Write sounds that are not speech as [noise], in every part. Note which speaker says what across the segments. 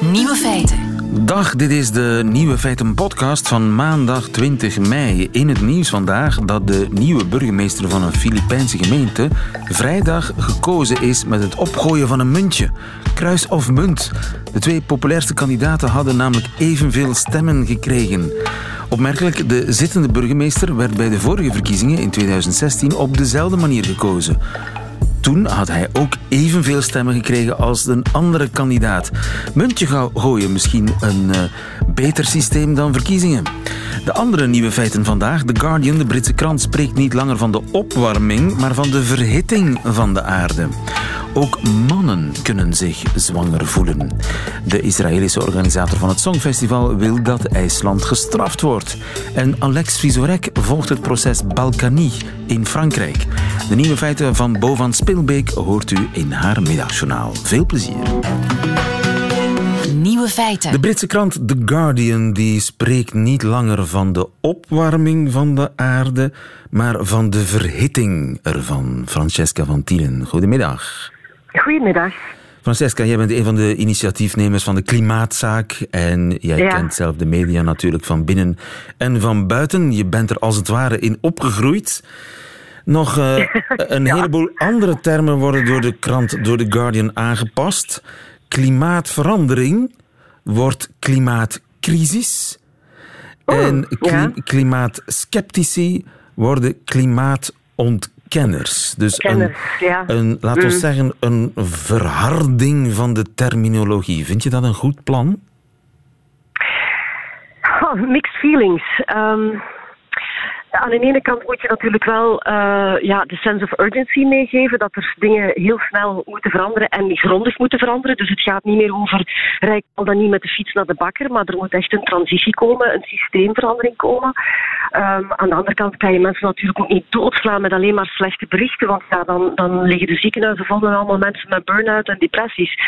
Speaker 1: Nieuwe feiten.
Speaker 2: Dag, dit is de Nieuwe Feiten podcast van maandag 20 mei. In het nieuws vandaag dat de nieuwe burgemeester van een Filipijnse gemeente vrijdag gekozen is met het opgooien van een muntje. Kruis of munt. De twee populairste kandidaten hadden namelijk evenveel stemmen gekregen. Opmerkelijk, de zittende burgemeester werd bij de vorige verkiezingen in 2016 op dezelfde manier gekozen. Toen had hij ook evenveel stemmen gekregen als een andere kandidaat. Muntje gooien misschien een uh, beter systeem dan verkiezingen. De andere nieuwe feiten vandaag. The Guardian, de Britse krant, spreekt niet langer van de opwarming, maar van de verhitting van de aarde. Ook mannen kunnen zich zwanger voelen. De Israëlische organisator van het Songfestival wil dat IJsland gestraft wordt. En Alex Vizorek volgt het proces Balkany in Frankrijk. De nieuwe feiten van Bo van Spilbeek hoort u in haar middagjournaal. Veel plezier.
Speaker 1: Nieuwe feiten.
Speaker 2: De Britse krant The Guardian die spreekt niet langer van de opwarming van de aarde, maar van de verhitting ervan. Francesca van Tielen, goedemiddag.
Speaker 3: Goedemiddag.
Speaker 2: Francesca, jij bent een van de initiatiefnemers van de Klimaatzaak. En jij kent zelf de media natuurlijk van binnen en van buiten. Je bent er als het ware in opgegroeid. Nog [laughs] uh, een heleboel andere termen worden door de krant, door The Guardian aangepast. Klimaatverandering wordt klimaatcrisis.
Speaker 3: Oh,
Speaker 2: en kli klimaatskeptici worden klimaatontkenners kenners. Dus
Speaker 3: Kenners,
Speaker 2: een,
Speaker 3: ja.
Speaker 2: een, laten we
Speaker 3: Mm.
Speaker 2: zeggen, een verharding van de terminologie. Vind je dat een goed plan?
Speaker 3: Oh, mixed feelings. Ehm, aan de ene kant moet je natuurlijk wel eh, ja, de sense of urgency meegeven dat er dingen heel snel moeten veranderen en grondig moeten veranderen. Dus het gaat niet meer over rijk al dan niet met de fiets naar de bakker, maar er moet echt een transitie komen, een systeemverandering komen. Ehm, aan de andere kant kan je mensen natuurlijk ook niet doodslaan met alleen maar slechte berichten, want ja, dan, dan liggen de ziekenhuizen vol met allemaal mensen met burn-out en depressies.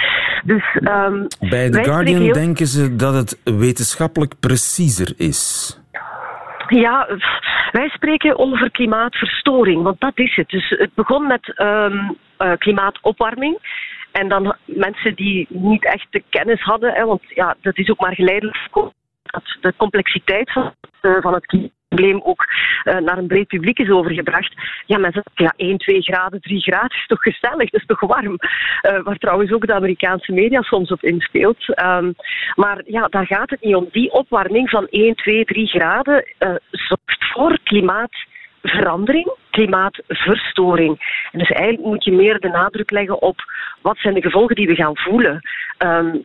Speaker 3: Dus, ehm,
Speaker 2: Bij The Guardian
Speaker 3: heel-
Speaker 2: denken ze dat het wetenschappelijk preciezer is.
Speaker 3: Ja, wij spreken over klimaatverstoring, want dat is het. Dus het begon met ehm, eh, klimaatopwarming. En dan mensen die niet echt de kennis hadden, hè, want ja, dat is ook maar geleidelijk de complexiteit van, van het probleem ook eh, naar een breed publiek is overgebracht. Ja, mensen ja, 1, 2 graden, 3 graden is toch gezellig, dat is toch warm. Eh, waar trouwens ook de Amerikaanse media soms op inspeelt. Ehm, maar ja, daar gaat het niet om. Die opwarming van 1, 2, 3 graden eh, zorgt voor klimaatverandering, klimaatverstoring. En dus eigenlijk moet je meer de nadruk leggen op wat zijn de gevolgen die we gaan voelen. Ehm,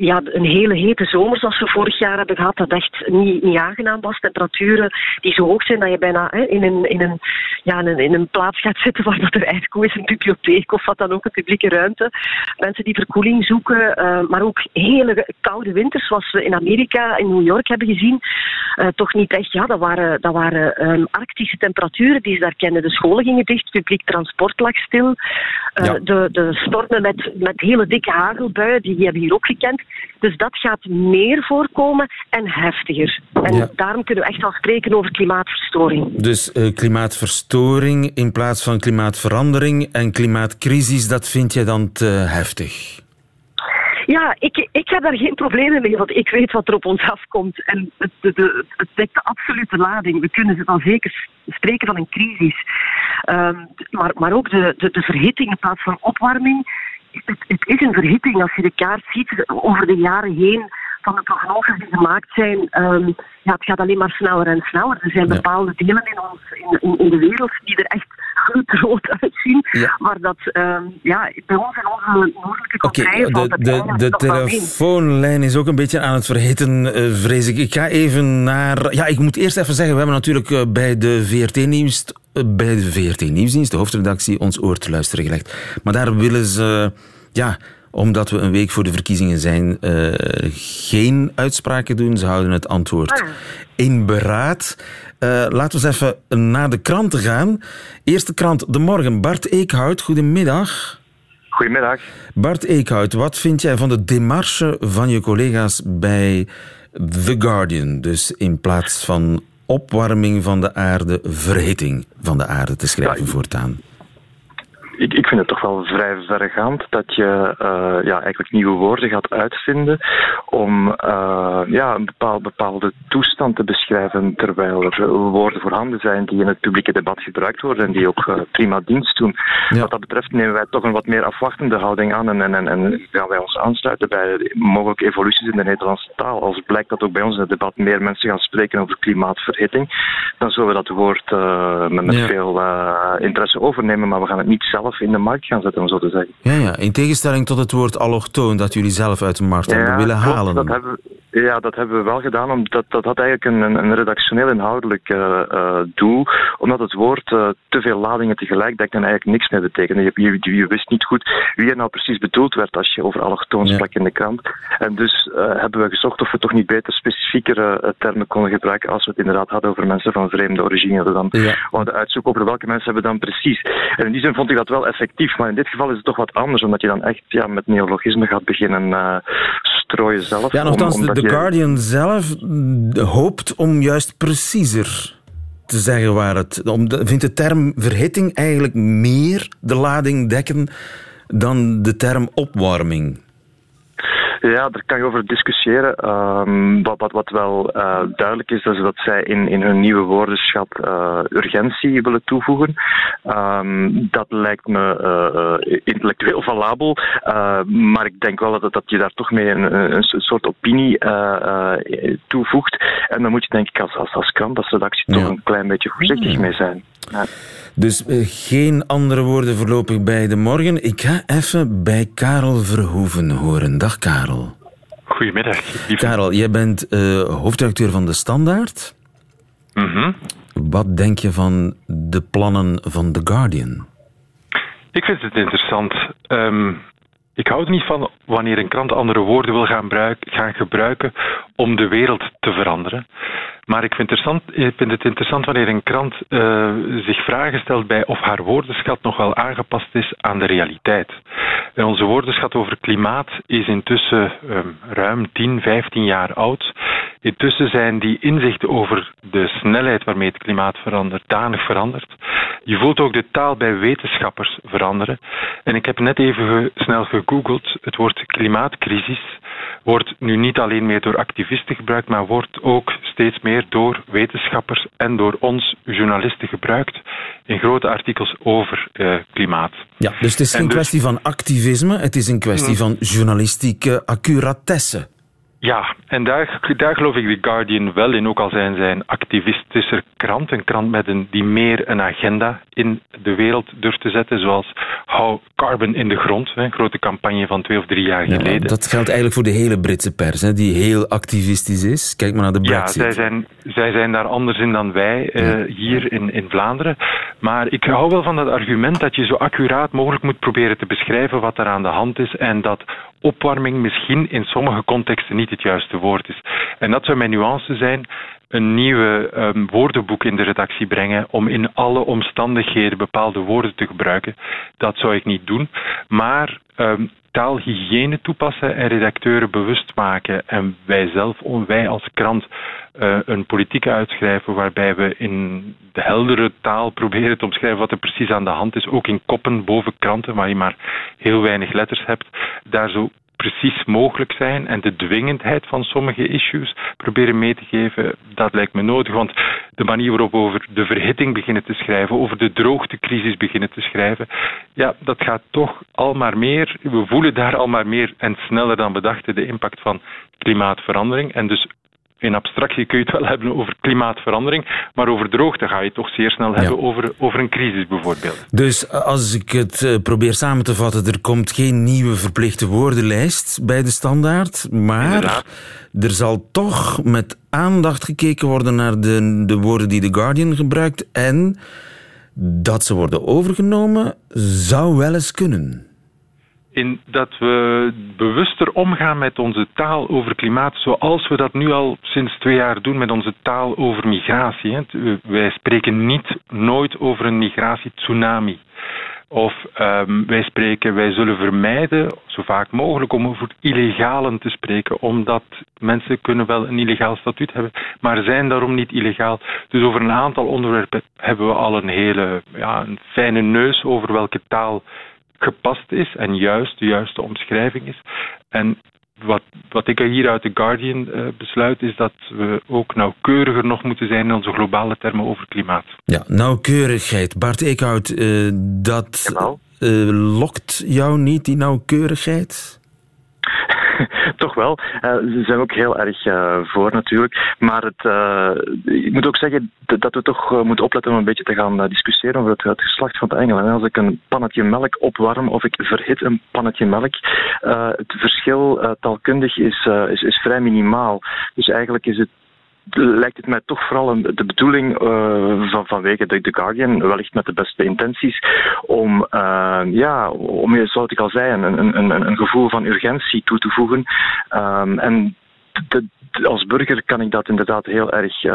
Speaker 3: ja, een hele hete zomer zoals we vorig jaar hebben gehad, dat echt niet, niet aangenaam was. Temperaturen die zo hoog zijn dat je bijna hè, in, een, in, een, ja, in, een, plaats gaat zitten waar dat er ijsko is, een bibliotheek of wat dan ook, een publieke ruimte. Mensen die verkoeling zoeken, eh, maar ook hele koude winters zoals we in Amerika, in New York hebben gezien. Eh, toch niet echt, ja, dat waren, dat waren ehm, arctische temperaturen die ze daar kennen. De scholen gingen dicht, publiek transport lag stil. Eh,
Speaker 2: Ja.
Speaker 3: de, de stormen met, met hele dikke hagelbuien, die hebben we hier ook gekend. Dus dat gaat meer voorkomen en heftiger. En
Speaker 2: Ja.
Speaker 3: daarom kunnen we echt wel spreken over klimaatverstoring.
Speaker 2: Dus eh, klimaatverstoring in plaats van klimaatverandering en klimaatcrisis, dat vind je dan te heftig?
Speaker 3: Ja, ik, ik heb daar geen problemen mee, want ik weet wat er op ons afkomt. En het, de, de, het dekt de absolute lading. We kunnen dan zeker spreken van een crisis. Ehm, maar, maar ook de, de, de verhitting in plaats van opwarming. Het, het is een verhitting als je de kaart ziet over de jaren heen van de prognoses die gemaakt zijn. Ehm, ja, het gaat alleen maar sneller en sneller. Er zijn bepaalde delen in, ons, in, in, in de wereld die er echt gloedrood uitzien.
Speaker 2: Ja.
Speaker 3: Maar dat, ehm, ja, bij ons in onze noordelijke contraien valt
Speaker 2: de, de, de telefoonlijn is ook een beetje aan het verhitten, eh, vrees ik. Ik ga even naar... Ja, ik moet eerst even zeggen, we hebben natuurlijk eh, bij de VRT-nieuws... Bij de VRT-nieuwsdienst, de hoofdredactie, ons oor te luisteren gelegd. Maar daar willen ze... Ja, omdat we een week voor de verkiezingen zijn, eh, geen uitspraken doen. Ze houden het antwoord
Speaker 3: Ah.
Speaker 2: in beraad. Eh, laten we eens even naar de kranten gaan. Eerste krant De Morgen. Bart Eekhout, goedemiddag.
Speaker 4: Goedemiddag.
Speaker 2: Bart Eekhout, wat vind jij van de demarche van je collega's bij The Guardian? Dus in plaats van opwarming van de aarde, verhitting van de aarde te schrijven
Speaker 4: Ja,
Speaker 2: voortaan.
Speaker 4: Ik, ik vind het toch wel vrij verregaand dat je uh, ja, eigenlijk nieuwe woorden gaat uitvinden om uh, ja, een bepaald, bepaalde toestand te beschrijven, terwijl er woorden voorhanden zijn die in het publieke debat gebruikt worden en die ook uh, prima dienst doen. Wat dat betreft nemen wij toch een wat meer afwachtende houding aan en, en, en, en gaan wij ons aansluiten bij mogelijke evoluties in de Nederlandse taal. Als blijkt dat ook bij ons in het debat meer mensen gaan spreken over klimaatverhitting, dan zullen we dat woord met, met veel interesse overnemen, maar we gaan het niet zelf in de markt gaan zetten, om zo te zeggen.
Speaker 2: Ja, ja. in tegenstelling tot het woord allochtoon dat jullie zelf uit de markt hebben willen halen.
Speaker 4: Dat hebben, ja, dat hebben we wel gedaan, omdat dat had eigenlijk een, een redactioneel inhoudelijk uh, uh, doel, omdat het woord uh, te veel ladingen tegelijk dekt en eigenlijk niks meer betekende. Je, je, je, wist niet goed wie er nou precies bedoeld werd als je over allochtoon sprak in de krant. En dus hebben we gezocht of we toch niet beter specifiekere termen konden gebruiken als we het inderdaad hadden over mensen van vreemde origine. We dan ja. uitzoeken over welke mensen hebben we dan precies. En in die zin vond ik dat wel effectief, maar in dit geval is het toch wat anders, omdat je dan echt ja, met neologisme gaat beginnen strooien zelf.
Speaker 2: Ja, nogthans, de, The Guardian zelf hoopt om juist preciezer te zeggen waar het... Om, vindt de term verhitting eigenlijk meer de lading dekken dan de term opwarming?
Speaker 4: Ja, daar kan je over discussiëren. Um, wat, wat, wat wel uh, duidelijk is, is dat zij in, in hun nieuwe woordenschat uh, urgentie willen toevoegen. Um, dat lijkt me uh, intellectueel valabel, maar ik denk wel dat, dat je daar toch mee een, een soort opinie toevoegt. En dan moet je denk ik als, als, als krant, als redactie, toch een klein beetje voorzichtig mee zijn. Ja.
Speaker 2: Dus geen andere woorden voorlopig bij de morgen. Ik ga even bij Karel Verhoeven horen. Dag Karel.
Speaker 5: Goedemiddag.
Speaker 2: Karel, jij bent uh, hoofdredacteur van De Standaard.
Speaker 5: Mm
Speaker 2: Wat denk je van de plannen van The Guardian?
Speaker 5: Ik vind het interessant. Um, ik hou er niet van wanneer een krant andere woorden wil gaan, gaan gebruiken om de wereld te veranderen. Maar ik vind, ik vind het interessant wanneer een krant uh, zich vragen stelt bij of haar woordenschat nog wel aangepast is aan de realiteit. En onze woordenschat over klimaat is intussen um, ruim 10, 15 jaar oud. Intussen zijn die inzichten over de snelheid waarmee het klimaat verandert, danig veranderd. Je voelt ook de taal bij wetenschappers veranderen. En ik heb net even ge snel gegoogeld. Het woord klimaatcrisis wordt nu niet alleen meer door activisten gebruikt, maar wordt ook steeds meer door wetenschappers en door ons journalisten gebruikt in grote artikels over uh, klimaat.
Speaker 2: Ja, dus het is geen dus... kwestie van activisme, het is een kwestie mm. van journalistieke accuratesse.
Speaker 5: Ja, en daar, daar geloof ik de Guardian wel in, ook al zijn zij een activistische krant, een krant met een, die meer een agenda in de wereld durft te zetten, zoals Hou Carbon in de grond, een grote campagne van twee of drie jaar geleden. Ja,
Speaker 2: dat geldt eigenlijk voor de hele Britse pers, hè, die heel activistisch is. Kijk maar naar de Brexit.
Speaker 5: Ja, zij zijn, zij zijn daar anders in dan wij uh, hier in, in Vlaanderen. Maar ik hou wel van dat argument dat je zo accuraat mogelijk moet proberen te beschrijven wat er aan de hand is en dat opwarming misschien in sommige contexten niet het juiste woord is. En dat zou mijn nuance zijn een nieuwe um, woordenboek in de redactie brengen om in alle omstandigheden bepaalde woorden te gebruiken. Dat zou ik niet doen. Maar um, taalhygiëne toepassen en redacteuren bewust maken. En wij zelf, wij als krant, uh, een politiek uitschrijven waarbij we in de heldere taal proberen te omschrijven wat er precies aan de hand is. Ook in koppen boven kranten waar je maar heel weinig letters hebt. Daar zo precies mogelijk zijn en de dwingendheid van sommige issues proberen mee te geven, dat lijkt me nodig. Want de manier waarop we over de verhitting beginnen te schrijven, over de droogtecrisis beginnen te schrijven, ja, dat gaat toch al maar meer. We voelen daar al maar meer en sneller dan we dachten de impact van klimaatverandering. En dus in abstractie kun je het wel hebben over klimaatverandering, maar over droogte ga je toch zeer snel hebben over, over een crisis bijvoorbeeld.
Speaker 2: Dus als ik het eh, probeer samen te vatten, er komt geen nieuwe verplichte woordenlijst bij de standaard, maar er zal toch met aandacht gekeken worden naar de, de woorden die The Guardian gebruikt en dat ze worden overgenomen zou wel eens kunnen
Speaker 5: in dat we bewuster omgaan met onze taal over klimaat, zoals we dat nu al sinds twee jaar doen met onze taal over migratie. Wij spreken niet nooit over een migratietsunami. Of ehm, wij spreken, wij zullen vermijden, zo vaak mogelijk, om over illegalen te spreken, omdat mensen kunnen wel een illegaal statuut hebben, maar zijn daarom niet illegaal. Dus over een aantal onderwerpen hebben we al een hele ja, een fijne neus over welke taal gepast is en juist de juiste omschrijving is. En wat, wat ik hier uit The Guardian uh, besluit, is dat we ook nauwkeuriger nog moeten zijn in onze globale termen over klimaat.
Speaker 2: Ja, nauwkeurigheid. Bart Eekhout, uh, dat uh, lokt jou niet, die nauwkeurigheid? [laughs] [laughs]
Speaker 4: Toch wel. Uh, ze zijn ook heel erg uh, voor natuurlijk. Maar het, uh, ik moet ook zeggen dat we toch moeten opletten om een beetje te gaan discussiëren over het, geslacht van de engelen. En als ik een pannetje melk opwarm of ik verhit een pannetje melk, het verschil taalkundig is, is, is vrij minimaal. Dus eigenlijk is het lijkt het mij toch vooral de bedoeling uh, van, vanwege de, The Guardian, wellicht met de beste intenties, om, uh, ja, om zoals ik al zei, een, een, een, gevoel van urgentie toe te voegen. Um, en de, als burger kan ik dat inderdaad heel erg uh,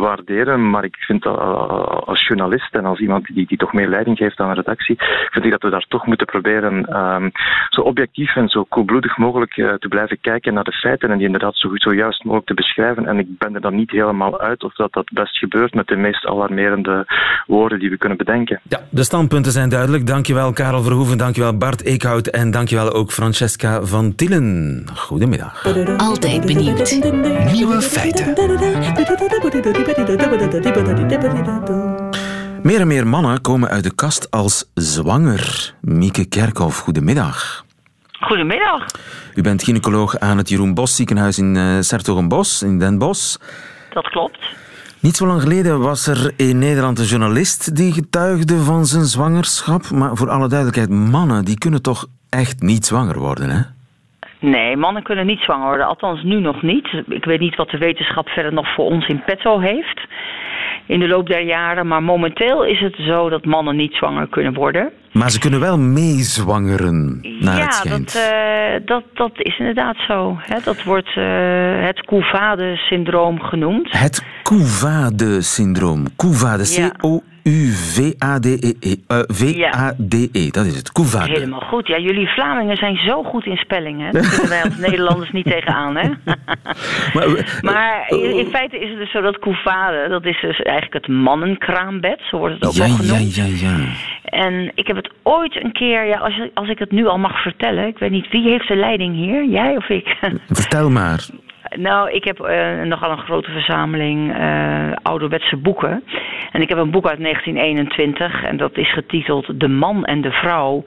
Speaker 4: waarderen, maar ik vind dat uh, als journalist en als iemand die, die toch meer leiding geeft aan een redactie, vind ik dat we daar toch moeten proberen um, zo objectief en zo koelbloedig mogelijk uh, te blijven kijken naar de feiten en die inderdaad zo, goed, zo juist mogelijk te beschrijven. En ik ben er dan niet helemaal uit of dat dat best gebeurt met de meest alarmerende woorden die we kunnen bedenken.
Speaker 2: Ja, de standpunten zijn duidelijk. Dankjewel Karel Verhoeven, dankjewel Bart Eekhout en dankjewel ook Francesca van Tielen. Goedemiddag.
Speaker 1: Altijd benieuwd. Nieuwe feiten.
Speaker 2: Meer en meer mannen komen uit de kast als zwanger. Mieke Kerkhoff, goedemiddag.
Speaker 6: Goedemiddag.
Speaker 2: U bent gynaecoloog aan het Jeroen Bos ziekenhuis in uh, Sertogenbos, in Den Bosch.
Speaker 6: Dat klopt.
Speaker 2: Niet zo lang geleden was er in Nederland een journalist die getuigde van zijn zwangerschap. Maar voor alle duidelijkheid, mannen die kunnen toch echt niet zwanger worden, hè?
Speaker 6: Nee, mannen kunnen niet zwanger worden. Althans, nu nog niet. Ik weet niet wat de wetenschap verder nog voor ons in petto heeft. In de loop der jaren. Maar momenteel is het zo dat mannen niet zwanger kunnen worden.
Speaker 2: Maar ze kunnen wel meezwangeren, naar
Speaker 6: ja,
Speaker 2: het schijnt.
Speaker 6: Dat, uh, dat, dat is inderdaad zo. Hè? Dat wordt uh, het Couvade-syndroom genoemd.
Speaker 2: Het Couvade-syndroom. Couvade, C-O U-V-A-D-E. -E. Uh, V-A-D-E, -E. dat is het. Couvade.
Speaker 6: Helemaal goed. Ja, jullie Vlamingen zijn zo goed in spellingen. Daar kunnen wij als [laughs] Nederlanders niet tegenaan, hè? [laughs] maar, maar in, in, feite is het dus zo dat Couvade, dat is dus eigenlijk het mannenkraambed. Zo wordt het ook
Speaker 2: ja,
Speaker 6: wel genoemd.
Speaker 2: Ja, ja, ja.
Speaker 6: En ik heb het ooit een keer, ja, als, als ik het nu al mag vertellen. Ik weet niet, wie heeft de leiding hier? Jij of ik? [laughs]
Speaker 2: Vertel maar.
Speaker 6: Nou, ik heb uh, nogal een grote verzameling uh, ouderwetse boeken. En ik heb een boek uit 1921 en dat is getiteld De man en de vrouw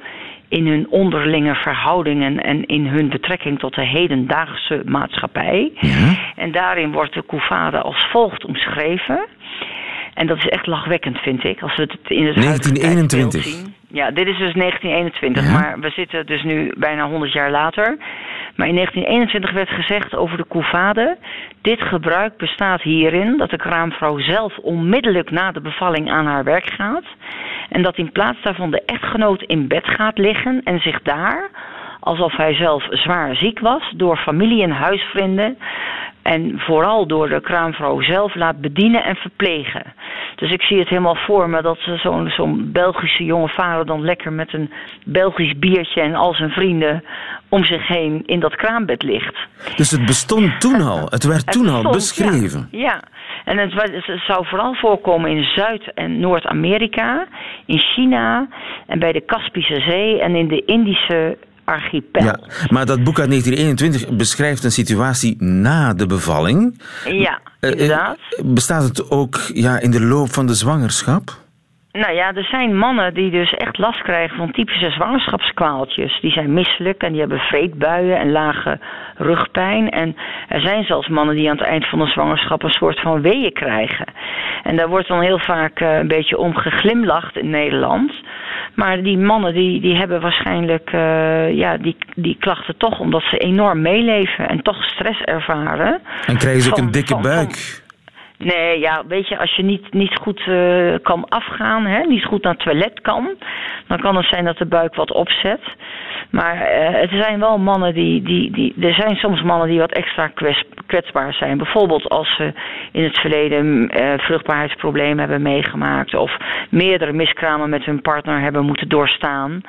Speaker 6: in hun onderlinge verhoudingen en in hun betrekking tot de hedendaagse maatschappij.
Speaker 2: Ja.
Speaker 6: En daarin wordt de Couvade als volgt omschreven. En dat is echt lachwekkend, vind ik. Als we het in het
Speaker 2: 1921.
Speaker 6: zien. Ja, dit is dus 1921, ja. maar we zitten dus nu bijna 100 jaar later. Maar in 1921 werd gezegd over de couvade... dit gebruik bestaat hierin dat de kraamvrouw zelf onmiddellijk na de bevalling aan haar werk gaat... en dat in plaats daarvan de echtgenoot in bed gaat liggen en zich daar alsof hij zelf zwaar ziek was, door familie en huisvrienden en vooral door de kraamvrouw zelf laat bedienen en verplegen. Dus ik zie het helemaal voor me dat zo'n zo'n Belgische jonge vader dan lekker met een Belgisch biertje en al zijn vrienden om zich heen in dat kraambed ligt.
Speaker 2: Dus het bestond toen al, het werd toen al beschreven.
Speaker 6: Ja, ja. en het, het, zou vooral voorkomen in Zuid- en Noord-Amerika, in China en bij de Kaspische Zee en in de Indische archipel.
Speaker 2: Ja, maar dat boek uit 1921 beschrijft een situatie na de bevalling.
Speaker 6: Ja, inderdaad.
Speaker 2: Uh, bestaat het ook ja, in de loop van de zwangerschap?
Speaker 6: Nou ja, er zijn mannen die dus echt last krijgen van typische zwangerschapskwaaltjes. Die zijn misselijk en die hebben vreedbuien en lage rugpijn. En er zijn zelfs mannen die aan het eind van de zwangerschap een soort van weeën krijgen. En daar wordt dan heel vaak uh, een beetje om geglimlacht in Nederland. Maar die mannen die, die hebben waarschijnlijk uh, ja, die, die klachten toch omdat ze enorm meeleven en toch stress ervaren.
Speaker 2: En krijgen ze ook een dikke buik.
Speaker 6: Nee, ja, weet je, als je niet, niet goed uh, kan afgaan, hè, niet goed naar het toilet kan, dan kan het zijn dat de buik wat opzet. Maar uh, er zijn wel mannen die, die, die. Er zijn soms mannen die wat extra kwetsbaar zijn. Bijvoorbeeld als ze in het verleden uh, vruchtbaarheidsproblemen hebben meegemaakt. Of meerdere miskramen met hun partner hebben moeten doorstaan.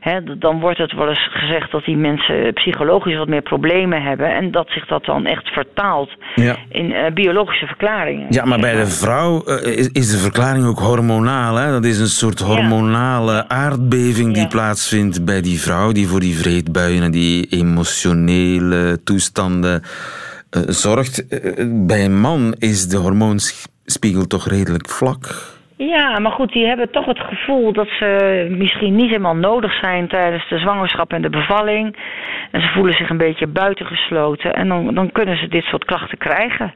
Speaker 6: He, dan wordt het wel eens gezegd dat die mensen psychologisch wat meer problemen hebben. En dat zich dat dan echt vertaalt ja. in uh, biologische verklaringen.
Speaker 2: Ja, maar bij de vrouw is, is, de verklaring ook hormonaal. Hè? Dat is een soort hormonale aardbeving die plaatsvindt bij die vrouw. Die voor die vreedbuien en die emotionele toestanden uh, zorgt. Uh, bij een man is de hormoonspiegel toch redelijk vlak.
Speaker 6: Ja, maar goed, die hebben toch het gevoel dat ze misschien niet helemaal nodig zijn tijdens de zwangerschap en de bevalling. En ze voelen zich een beetje buitengesloten. En dan, dan kunnen ze dit soort klachten krijgen.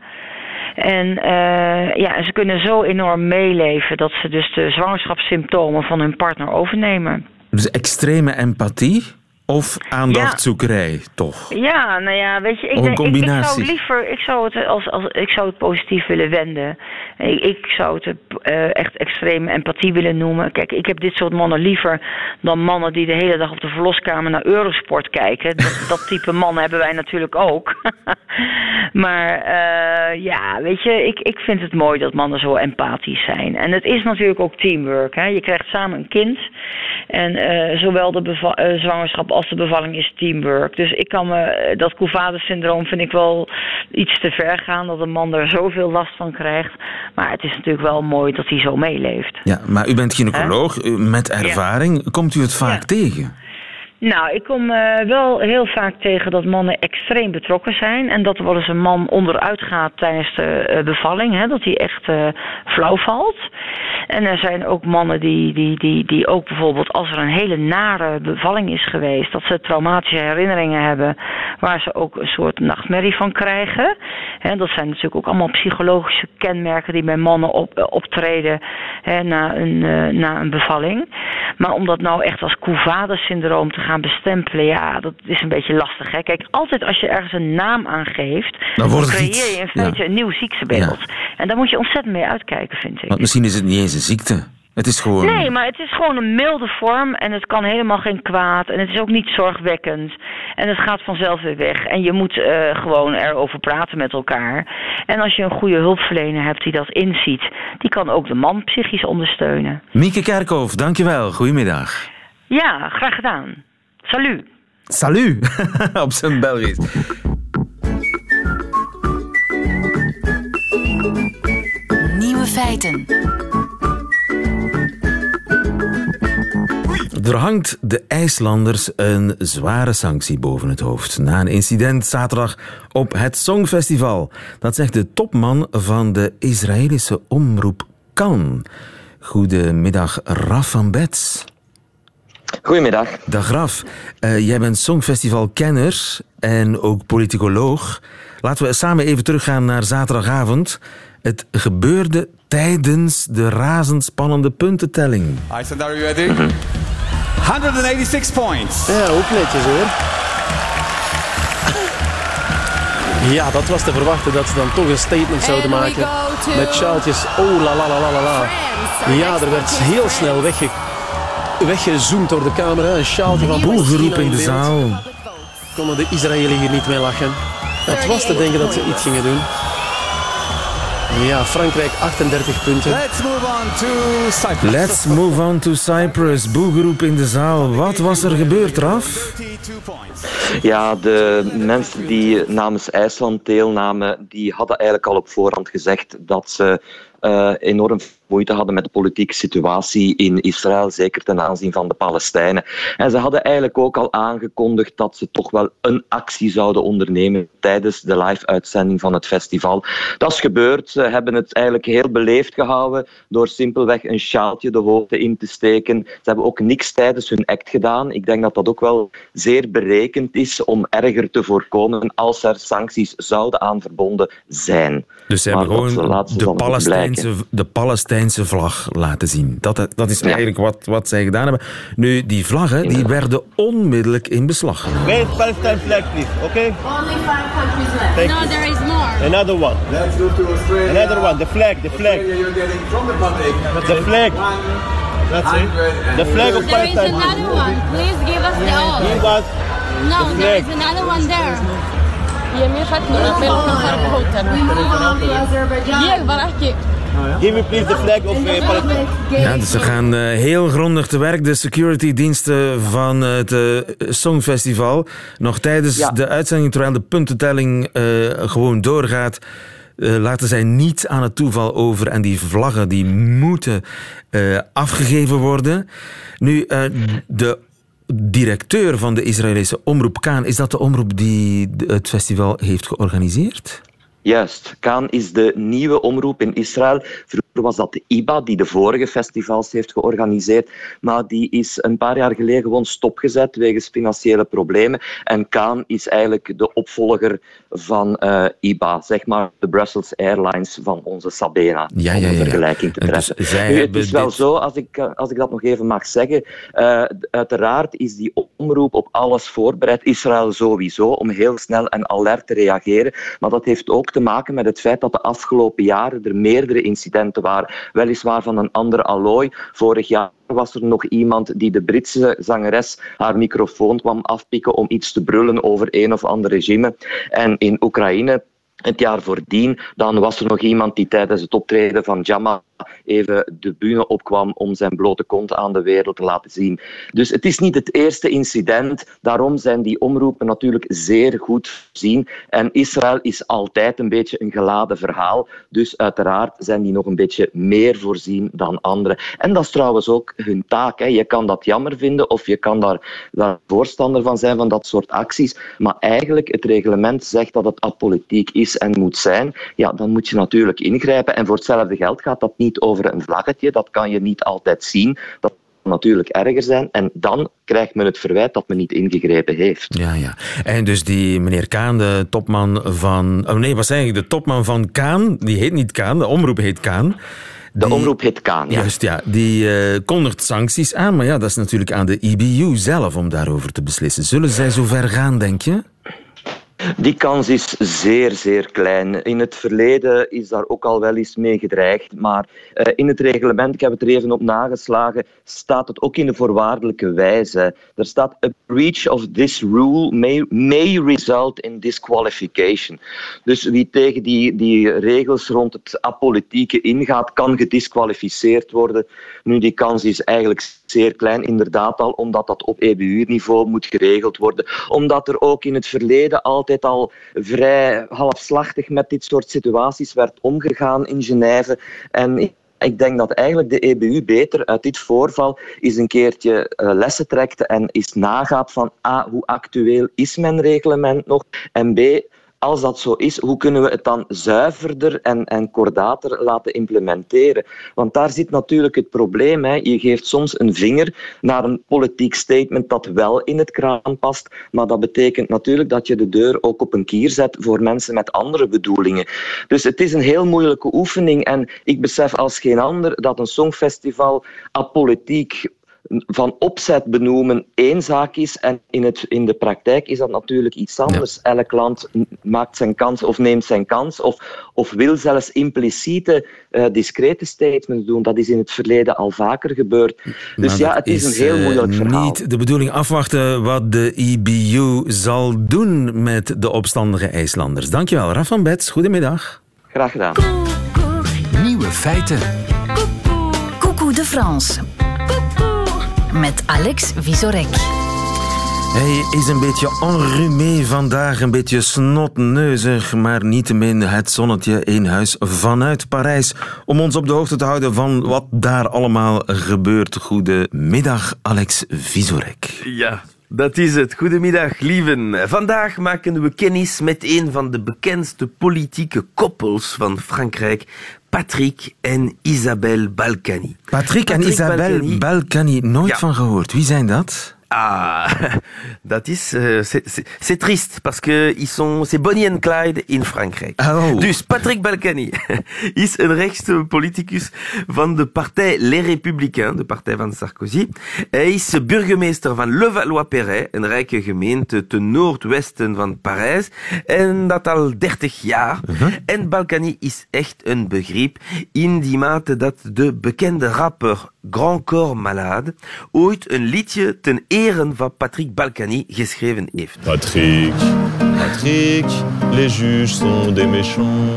Speaker 6: En uh, ja, ze kunnen zo enorm meeleven dat ze dus de zwangerschapssymptomen van hun partner overnemen.
Speaker 2: Dus extreme empathie? Of aandachtzoekerij,
Speaker 6: ja.
Speaker 2: toch?
Speaker 6: Ja, nou ja, weet je, ik, denk, ik, ik, zou liever, ik zou het als, als ik zou het positief willen wenden. Ik, ik zou het uh, echt extreme empathie willen noemen. Kijk, ik heb dit soort mannen liever dan mannen die de hele dag op de verloskamer naar Eurosport kijken. Dat, dat type mannen hebben wij natuurlijk ook. [laughs] maar uh, ja, weet je, ik, ik vind het mooi dat mannen zo empathisch zijn. En het is natuurlijk ook teamwork. Hè? Je krijgt samen een kind. En uh, zowel de zwangerschap als de bevalling is teamwork. Dus ik kan me, dat Couvades-syndroom vind ik wel iets te ver gaan. Dat een man er zoveel last van krijgt. Maar het is natuurlijk wel mooi dat hij zo meeleeft.
Speaker 2: Ja, maar u bent gynaecoloog met ervaring. Komt u het vaak tegen?
Speaker 6: Nou, ik kom uh, wel heel vaak tegen dat mannen extreem betrokken zijn. En dat er wel eens een man onderuit gaat tijdens de uh, bevalling. Hè, dat hij echt uh, flauw valt. En er zijn ook mannen die, die, die, die ook bijvoorbeeld als er een hele nare bevalling is geweest. Dat ze traumatische herinneringen hebben. Waar ze ook een soort nachtmerrie van krijgen. Hè, dat zijn natuurlijk ook allemaal psychologische kenmerken die bij mannen op, optreden hè, na, een, na een bevalling. Maar om dat nou echt als Couvades-syndroom te bestempelen, ja, dat is een beetje lastig. Hè? Kijk, altijd als je ergens een naam aan geeft, dan, dan creëer je in feite een nieuw ziektebeeld. En daar moet je ontzettend mee uitkijken, vind ik.
Speaker 2: Want misschien is het niet eens een ziekte. Het is gewoon...
Speaker 6: Nee, maar het is gewoon een milde vorm en het kan helemaal geen kwaad. En het is ook niet zorgwekkend. En het gaat vanzelf weer weg. En je moet uh, gewoon erover praten met elkaar. En als je een goede hulpverlener hebt die dat inziet, die kan ook de man psychisch ondersteunen.
Speaker 2: Mieke Kerkhoff, dankjewel. Goedemiddag.
Speaker 6: Ja, graag gedaan. Salut.
Speaker 2: Salut, [laughs] op zijn Belgisch.
Speaker 1: Nieuwe feiten.
Speaker 2: Er hangt de IJslanders een zware sanctie boven het hoofd. Na een incident zaterdag op het Songfestival. Dat zegt de topman van de Israëlische omroep Kan. Goedemiddag, Raf van Bets.
Speaker 7: Goedemiddag.
Speaker 2: Dag Raf. Uh, jij bent Songfestival-kenner en ook politicoloog. Laten we samen even teruggaan naar zaterdagavond. Het gebeurde tijdens de razendspannende puntentelling.
Speaker 8: Iceland, are you ready? 186 points.
Speaker 9: Ja, ook netjes hoor. Ja, dat was te verwachten dat ze dan toch een statement zouden maken. Met sjaaltjes. Oh la la la la la. Ja, er werd heel snel wegge weggezoomd door de camera. Een sjaaltje van
Speaker 2: in de zaal.
Speaker 9: Konden de Israëliërs hier niet mee lachen. Het was te denken dat ze iets gingen doen. Ja, Frankrijk 38 punten.
Speaker 8: Let's move on to Cyprus.
Speaker 2: Let's move on to Cyprus. Boegeroep in de zaal. Wat was er gebeurd, Raf?
Speaker 7: Ja, de mensen die namens IJsland deelnamen, die hadden eigenlijk al op voorhand gezegd dat ze uh, enorm moeite hadden met de politieke situatie in Israël, zeker ten aanzien van de Palestijnen. En ze hadden eigenlijk ook al aangekondigd dat ze toch wel een actie zouden ondernemen tijdens de live-uitzending van het festival. Dat is gebeurd. Ze hebben het eigenlijk heel beleefd gehouden door simpelweg een sjaaltje de hoogte in te steken. Ze hebben ook niks tijdens hun act gedaan. Ik denk dat dat ook wel zeer berekend is om erger te voorkomen als er sancties zouden aan verbonden zijn.
Speaker 2: Dus ze hebben gewoon de Palestijnen Palestijnse, de Palestijnse vlag laten zien. Dat, dat is eigenlijk wat, wat zij gedaan hebben. Nu, die vlaggen die werden onmiddellijk in beslag genomen.
Speaker 10: Where is Palestine flag, please? Okay?
Speaker 11: Only five countries left.
Speaker 10: Thank
Speaker 11: no,
Speaker 10: you.
Speaker 11: there is more.
Speaker 10: Another one.
Speaker 12: Let's go to Australia.
Speaker 10: Another one. The flag. The flag.
Speaker 12: Australia you're getting from the public.
Speaker 10: The flag. That's it. The flag of
Speaker 11: There is
Speaker 10: Palestine.
Speaker 11: another one. Please give us the all.
Speaker 10: Give us
Speaker 11: No,
Speaker 10: the
Speaker 11: there is another one there.
Speaker 10: Give me please the flag of uh, Palestine.
Speaker 2: Ja, dus ze gaan eh, heel grondig te werk, de securitydiensten van het eh, Songfestival. Nog tijdens
Speaker 7: Ja.
Speaker 2: de uitzending, terwijl de puntentelling eh, gewoon doorgaat, eh, laten zij niet aan het toeval over. En die vlaggen die moeten eh, afgegeven worden. Nu, eh, de directeur van de Israëlische omroep Kaan, is dat de omroep die het festival heeft georganiseerd?
Speaker 7: Juist. Kaan is de nieuwe omroep in Israël. Vroeger was dat de IBA, die de vorige festivals heeft georganiseerd. Maar die is een paar jaar geleden gewoon stopgezet wegens financiële problemen. En Kaan is eigenlijk de opvolger van eh, IBA, zeg maar de Brussels Airlines van onze Sabena.
Speaker 2: Ja,
Speaker 7: om
Speaker 2: ja,
Speaker 7: een vergelijking te
Speaker 2: dus
Speaker 7: treffen.
Speaker 2: zij
Speaker 7: Nu, het is wel
Speaker 2: dit-
Speaker 7: zo, als ik, eh, als ik dat nog even mag zeggen. eh, uiteraard is die omroep op alles voorbereid. Israël sowieso, om heel snel en alert te reageren. Maar dat heeft ook te maken met het feit dat de afgelopen jaren er meerdere incidenten waren. Weliswaar van een ander allooi. Vorig jaar was er nog iemand die de Britse zangeres haar microfoon kwam afpikken om iets te brullen over een of ander regime. En in Oekraïne het jaar voordien, dan was er nog iemand die tijdens het optreden van Jama even de bühne opkwam om zijn blote kont aan de wereld te laten zien. Dus het is niet het eerste incident. Daarom zijn die omroepen natuurlijk zeer goed voorzien. En Israël is altijd een beetje een geladen verhaal. Dus uiteraard zijn die nog een beetje meer voorzien dan anderen. En dat is trouwens ook hun taak. Hè. Je kan dat jammer vinden of je kan daar, daar voorstander van zijn van dat soort acties. Maar eigenlijk, het reglement zegt dat het apolitiek is en moet zijn. Ja, dan moet je natuurlijk ingrijpen. En voor hetzelfde geld gaat dat niet over een vlaggetje. Dat kan je niet altijd zien. Dat kan natuurlijk erger zijn. En dan krijgt men het verwijt dat men niet ingegrepen heeft.
Speaker 2: Ja, ja. En dus die meneer Kaan, de topman van... Oh nee, wat zeg ik? De topman van Kaan, die heet niet Kaan, de omroep heet Kaan.
Speaker 7: De omroep heet Kaan, ja.
Speaker 2: Juist, ja. Die eh, kondigt sancties aan, maar ja, dat is natuurlijk aan de IBU zelf om daarover te beslissen. Zullen zij zo ver gaan, denk je?
Speaker 7: Die kans is zeer, zeer klein. In het verleden is daar ook al wel eens mee gedreigd, maar eh, in het reglement, ik heb het er even op nageslagen, staat het ook in de voorwaardelijke wijze. Er staat: A breach of this rule may, may result in disqualification. Dus wie tegen die, die regels rond het apolitieke ingaat, kan gedisqualificeerd worden. Nu, die kans is eigenlijk zeer klein, inderdaad al, omdat dat op EBU-niveau moet geregeld worden. Omdat er ook in het verleden altijd al vrij halfslachtig met dit soort situaties werd omgegaan in Genève. En ik denk dat eigenlijk de EBU beter uit dit voorval eens een keertje eh, lessen trekt en eens nagaat van A, hoe actueel is mijn reglement nog? En B, als dat zo is, hoe kunnen we het dan zuiverder en, en kordater laten implementeren? Want daar zit natuurlijk het probleem. Hè. Je geeft soms een vinger naar een politiek statement dat wel in het kraan past, maar dat betekent natuurlijk dat je de deur ook op een kier zet voor mensen met andere bedoelingen. Dus het is een heel moeilijke oefening en ik besef als geen ander dat een songfestival apolitiek van opzet benoemen één zaak is en in, het, in de praktijk is dat natuurlijk iets anders. Elk land maakt zijn kans of neemt zijn kans of, of wil zelfs impliciete, uh, discrete statements doen. Dat is in het verleden al vaker gebeurd. Dus
Speaker 2: Maar
Speaker 7: ja, het is, een heel
Speaker 2: eh,
Speaker 7: moeilijk verhaal.
Speaker 2: Niet de bedoeling afwachten wat de IBU zal doen met de opstandige IJslanders. Dankjewel, Raf van Bets. Goedemiddag.
Speaker 7: Graag gedaan.
Speaker 1: Nieuwe feiten. Coucou de France. Met Alex Visorek.
Speaker 2: Hij is een beetje enrhumé vandaag, een beetje snotneuzig, maar niettemin het zonnetje in huis vanuit Parijs. Om ons op de hoogte te houden van wat daar allemaal gebeurt. Goedemiddag, Alex Visorek.
Speaker 13: Ja, dat is het. Goedemiddag, lieven. Vandaag maken we kennis met een van de bekendste politieke koppels van Frankrijk, Patrick en Isabelle Balkany.
Speaker 2: Patrick, en Isabelle Balkany, nooit
Speaker 13: Ja.
Speaker 2: van gehoord. Wie zijn dat?
Speaker 13: Ah, [laughs] dat is, uh, c'est triste, parce que ils sont, c'est Bonnie en Clyde in Frankrijk.
Speaker 2: Oh.
Speaker 13: Dus Patrick Balkany [laughs] is een rechtse politicus van de partij Les Républicains, de partij van Sarkozy. Hij is burgemeester van Levallois-Perret, een rijke gemeente ten noordwesten van Parijs. En dat al 30 jaar. Uh -huh. En Balkany is echt een begrip in die mate dat de bekende rapper Grand Corps Malade ooit een liedje ten ere van Patrick Balkany geschreven heeft.
Speaker 14: Patrick, Patrick, les juges sont des méchants.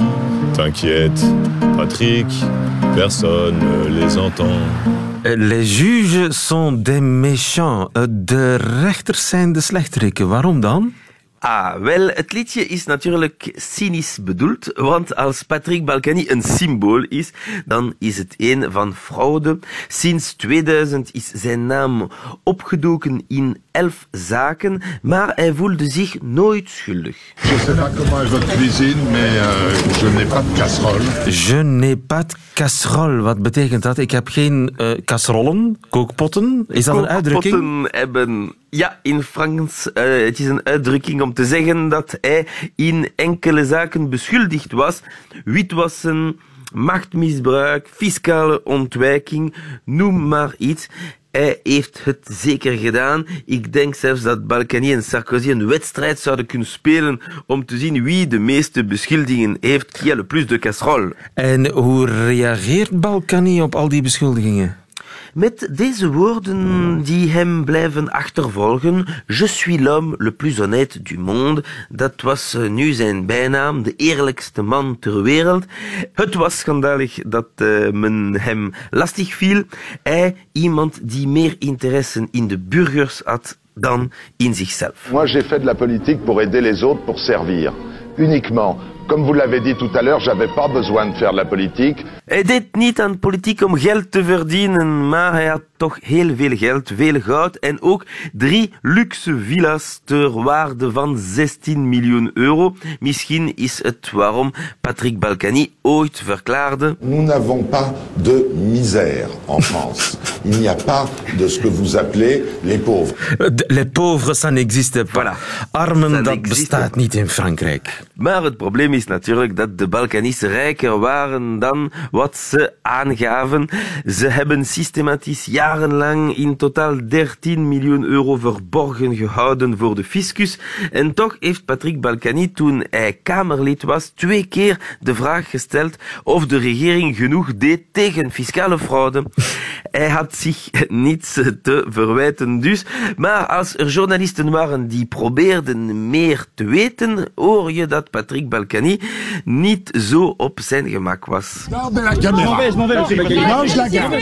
Speaker 14: T'inquiète, Patrick, personne ne les entend.
Speaker 2: Les juges sont des méchants. De rechters zijn de slechteriken. Waarom dan?
Speaker 13: Ah, wel, het liedje is natuurlijk cynisch bedoeld, want als Patrick Balkany een symbool is, dan is het een van fraude. Sinds 2000 is zijn naam opgedoken in elf zaken, maar hij voelde zich nooit schuldig.
Speaker 15: Je sais pas comment est votre cuisine, mais uh, je n'ai pas de casserole.
Speaker 2: Je n'ai pas de casserole. Wat betekent dat? Ik heb geen uh, casserollen, kookpotten. Is dat een uitdrukking?
Speaker 13: Kookpotten hebben... Ja, in Frans, uh, het is een uitdrukking om te zeggen dat hij in enkele zaken beschuldigd was. Witwassen, machtmisbruik, fiscale ontwijking, noem maar iets. Hij heeft het zeker gedaan. Ik denk zelfs dat Balkany en Sarkozy een wedstrijd zouden kunnen spelen om te zien wie de meeste beschuldigingen heeft. Qui a le plus de casserole.
Speaker 2: En hoe reageert Balkany op al die beschuldigingen?
Speaker 13: Met deze woorden die hem blijven achtervolgen. Je suis l'homme le plus honnête du monde. Dat was nu zijn bijnaam, de eerlijkste man ter wereld. Het was schandalig dat uh, men hem lastig viel. Hij, iemand die meer interesse in de burgers had dan in zichzelf.
Speaker 15: Moi, j'ai fait de la politique pour aider les autres, pour servir. Uniquement. Comme vous l'avez dit tout à l'heure, j'avais pas besoin de faire de la politique.
Speaker 13: Hij deed niet aan politiek om geld te verdienen, maar hij had toch heel veel geld, veel goud en ook drie luxe villa's ter waarde van 16 miljoen euro. Misschien is het waarom Patrick Balkany ooit verklaarde...
Speaker 15: Nous n'avons pas de misère en France. Il n'y a pas de ce que vous appelez les pauvres.
Speaker 2: Les pauvres, ça n'existe pas.
Speaker 13: Voilà.
Speaker 2: Armen, dat bestaat niet in Frankrijk.
Speaker 13: Maar het probleem is natuurlijk dat de Balkanische rijker waren dan wat ze aangaven. Ze hebben systematisch jarenlang in totaal 13 miljoen euro verborgen gehouden voor de fiscus. En toch heeft Patrick Balkany toen hij Kamerlid was twee keer de vraag gesteld of de regering genoeg deed tegen fiscale fraude. Hij had zich [laughs] niets te verwijten dus. Maar als er journalisten waren die probeerden meer te weten, hoor je dat Patrick Balkany niet zo op zijn gemak was.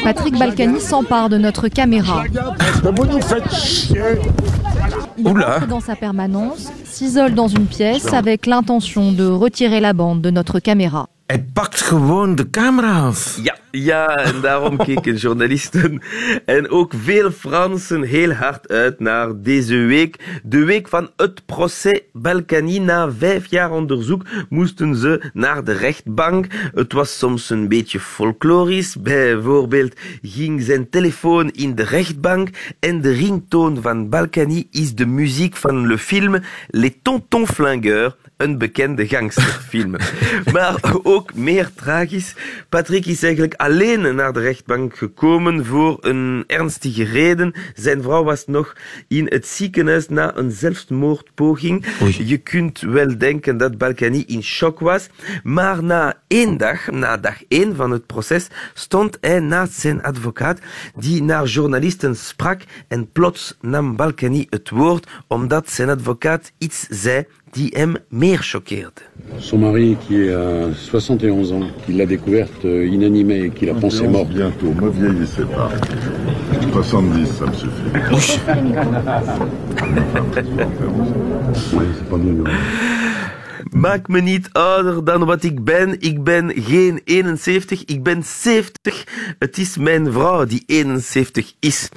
Speaker 16: Patrick Balkany s'empare de notre caméra.
Speaker 2: Oula.
Speaker 16: Dans sa permanence, s'isole dans une pièce avec l'intention de retirer la bande de notre caméra.
Speaker 2: Hij pakt gewoon de camera af.
Speaker 13: Ja, ja, en daarom [laughs] keken journalisten en ook veel Fransen heel hard uit naar deze week. De week van het proces Balkany. Na vijf jaar onderzoek moesten ze naar de rechtbank. Het was soms een beetje folklorisch. Bijvoorbeeld ging zijn telefoon in de rechtbank en de ringtoon van Balkany is de muziek van de film Les Tontons Flingueurs, een bekende gangsterfilm. [laughs] maar ook meer tragisch. Patrick is eigenlijk alleen naar de rechtbank gekomen voor een ernstige reden. Zijn vrouw was nog in het ziekenhuis na een zelfmoordpoging.
Speaker 2: Oei.
Speaker 13: Je kunt wel denken dat Balkany in shock was. Maar na één dag, na dag één van het proces, stond hij naast zijn advocaat die naar journalisten sprak en plots nam Balkany het woord omdat zijn advocaat iets zei die hem meer choqueerde.
Speaker 17: Son mari, qui est à 71 ans, qui l'a découverte euh, inanimée et qui l'a pensée morte.
Speaker 15: Bientôt, me vieillissez pas. 70, ça me suffit.
Speaker 17: Oui, c'est pas mieux.
Speaker 13: Maak me niet ouder dan wat ik ben. Ik ben geen 71, ik ben 70. Het is mijn vrouw die 71 is.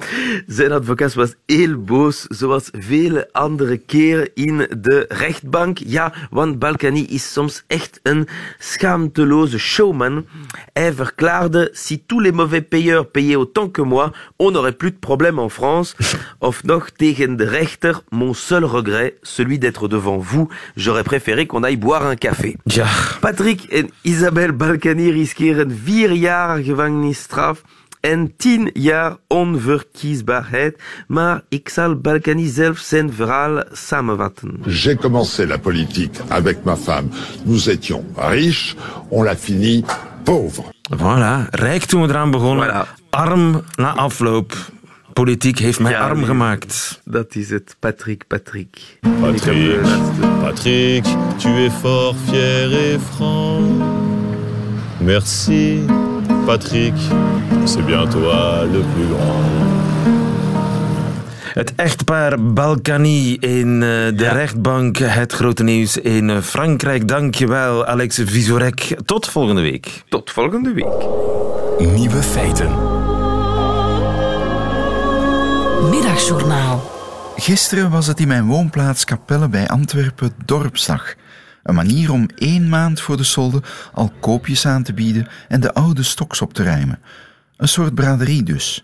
Speaker 13: Zijn advocaat was heel boos, zoals vele andere keren in de rechtbank. Ja, want Balkany is soms echt een schaamteloze showman. Hij verklaarde, si tous les mauvais payeurs payaient autant que moi, on n'aurait plus de problème en France. Of nog tegen de rechter, mon seul regret, celui d'être devant vous. J'aurais préféré qu'on aille boire un café.
Speaker 2: Ja.
Speaker 13: Patrick en Isabel Balkany riskeren vier jaar gevangenisstraf en tien jaar onverkiesbaarheid. Maar ik zal Balkany zelf zijn verhaal samenvatten.
Speaker 15: J'ai commencé la politique avec ma femme. Nous étions riches, on l'a fini pauvre.
Speaker 2: Voilà, rijk toen we eraan begonnen. Arm na afloop. Politiek heeft mij arm
Speaker 13: nee.
Speaker 2: gemaakt.
Speaker 13: Dat is het, Patrick, Patrick.
Speaker 14: Patrick, Patrick, tu es fort, fier et franc. Merci, Patrick, c'est bien toi le plus grand.
Speaker 2: Het echtpaar Balkany in eh, de rechtbank. Het grote nieuws in eh, Frankrijk. Dankjewel, Alex Visorek. Tot volgende week.
Speaker 13: Tot volgende week.
Speaker 1: Nieuwe feiten. Middagjournaal.
Speaker 18: Gisteren was het in mijn woonplaats Capelle bij Antwerpen Dorpsdag. Een manier om één maand voor de solde al koopjes aan te bieden en de oude stoks op te ruimen. Een soort braderie dus.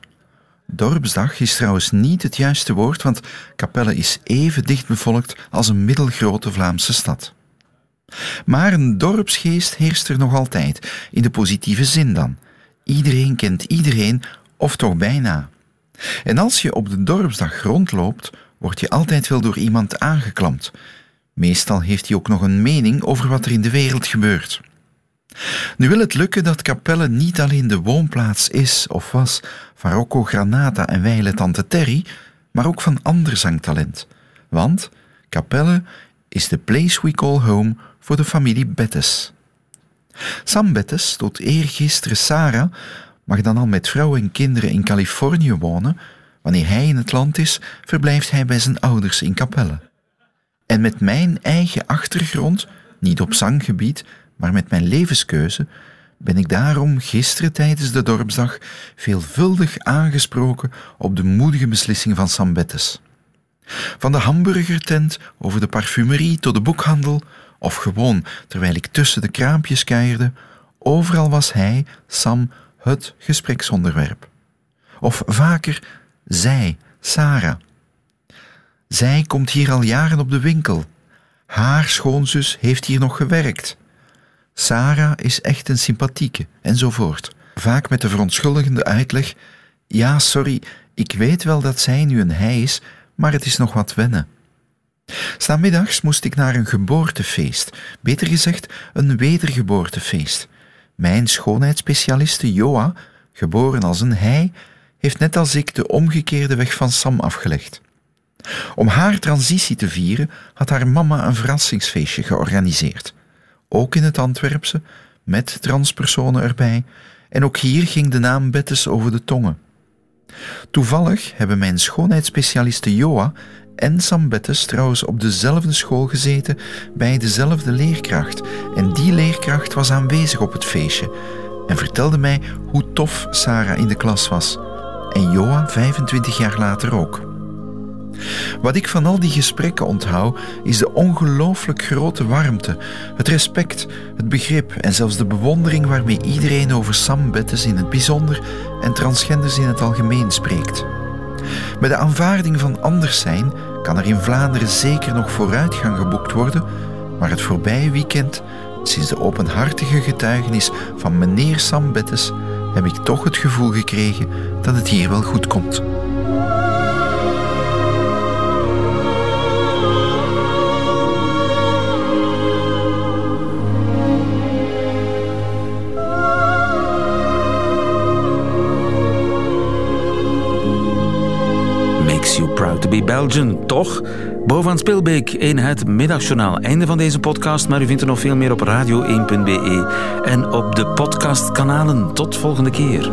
Speaker 18: Dorpsdag is trouwens niet het juiste woord, want Capelle is even dicht bevolkt als een middelgrote Vlaamse stad. Maar een dorpsgeest heerst er nog altijd, in de positieve zin dan. Iedereen kent iedereen, of toch bijna. En als je op de dorpsdag rondloopt, word je altijd wel door iemand aangeklampt. Meestal heeft hij ook nog een mening over wat er in de wereld gebeurt. Nu wil het lukken dat Capelle niet alleen de woonplaats is of was van Rocco Granata en wijle tante Terry, maar ook van ander zangtalent. Want Capelle is de place we call home voor de familie Bettes. Sam Bettes, tot eergisteren Sarah, mag dan al met vrouw en kinderen in Californië wonen. Wanneer hij in het land is, verblijft hij bij zijn ouders in Capelle. En met mijn eigen achtergrond, niet op zanggebied, maar met mijn levenskeuze, ben ik daarom gisteren tijdens de dorpsdag veelvuldig aangesproken op de moedige beslissing van Sam Bettes. Van de hamburgertent over de parfumerie tot de boekhandel, of gewoon terwijl ik tussen de kraampjes kuierde, overal was hij, Sam, het gespreksonderwerp. Of vaker zij, Sarah. Zij komt hier al jaren op de winkel. Haar schoonzus heeft hier nog gewerkt. Sarah is echt een sympathieke, enzovoort. Vaak met de verontschuldigende uitleg: Ja, sorry, ik weet wel dat zij nu een hij is, maar het is nog wat wennen. Stamiddags moest ik naar een geboortefeest, beter gezegd een wedergeboortefeest. Mijn schoonheidsspecialiste Joa, geboren als een hij, heeft net als ik de omgekeerde weg van Sam afgelegd. Om haar transitie te vieren had haar mama een verrassingsfeestje georganiseerd. Ook in het Antwerpse, met transpersonen erbij, en ook hier ging de naam Bettes over de tongen. Toevallig hebben mijn schoonheidsspecialiste Joa en Sam Bettes trouwens op dezelfde school gezeten bij dezelfde leerkracht. En die leerkracht was aanwezig op het feestje en vertelde mij hoe tof Sarah in de klas was. En Joa 25 jaar later ook. Wat ik van al die gesprekken onthoud, is de ongelooflijk grote warmte, het respect, het begrip en zelfs de bewondering waarmee iedereen over Sam Bettes in het bijzonder en transgenders in het algemeen spreekt. Met de aanvaarding van anders zijn kan er in Vlaanderen zeker nog vooruitgang geboekt worden, maar het voorbije weekend, sinds de openhartige getuigenis van meneer Sam Bettes, heb ik toch het gevoel gekregen dat het hier wel goed komt.
Speaker 2: Makes you proud to be Belgian, toch? Bovenaan Spilbeek in het middagjournaal. Einde van deze podcast, maar u vindt er nog veel meer op radio1.be en op de podcastkanalen. Tot volgende keer.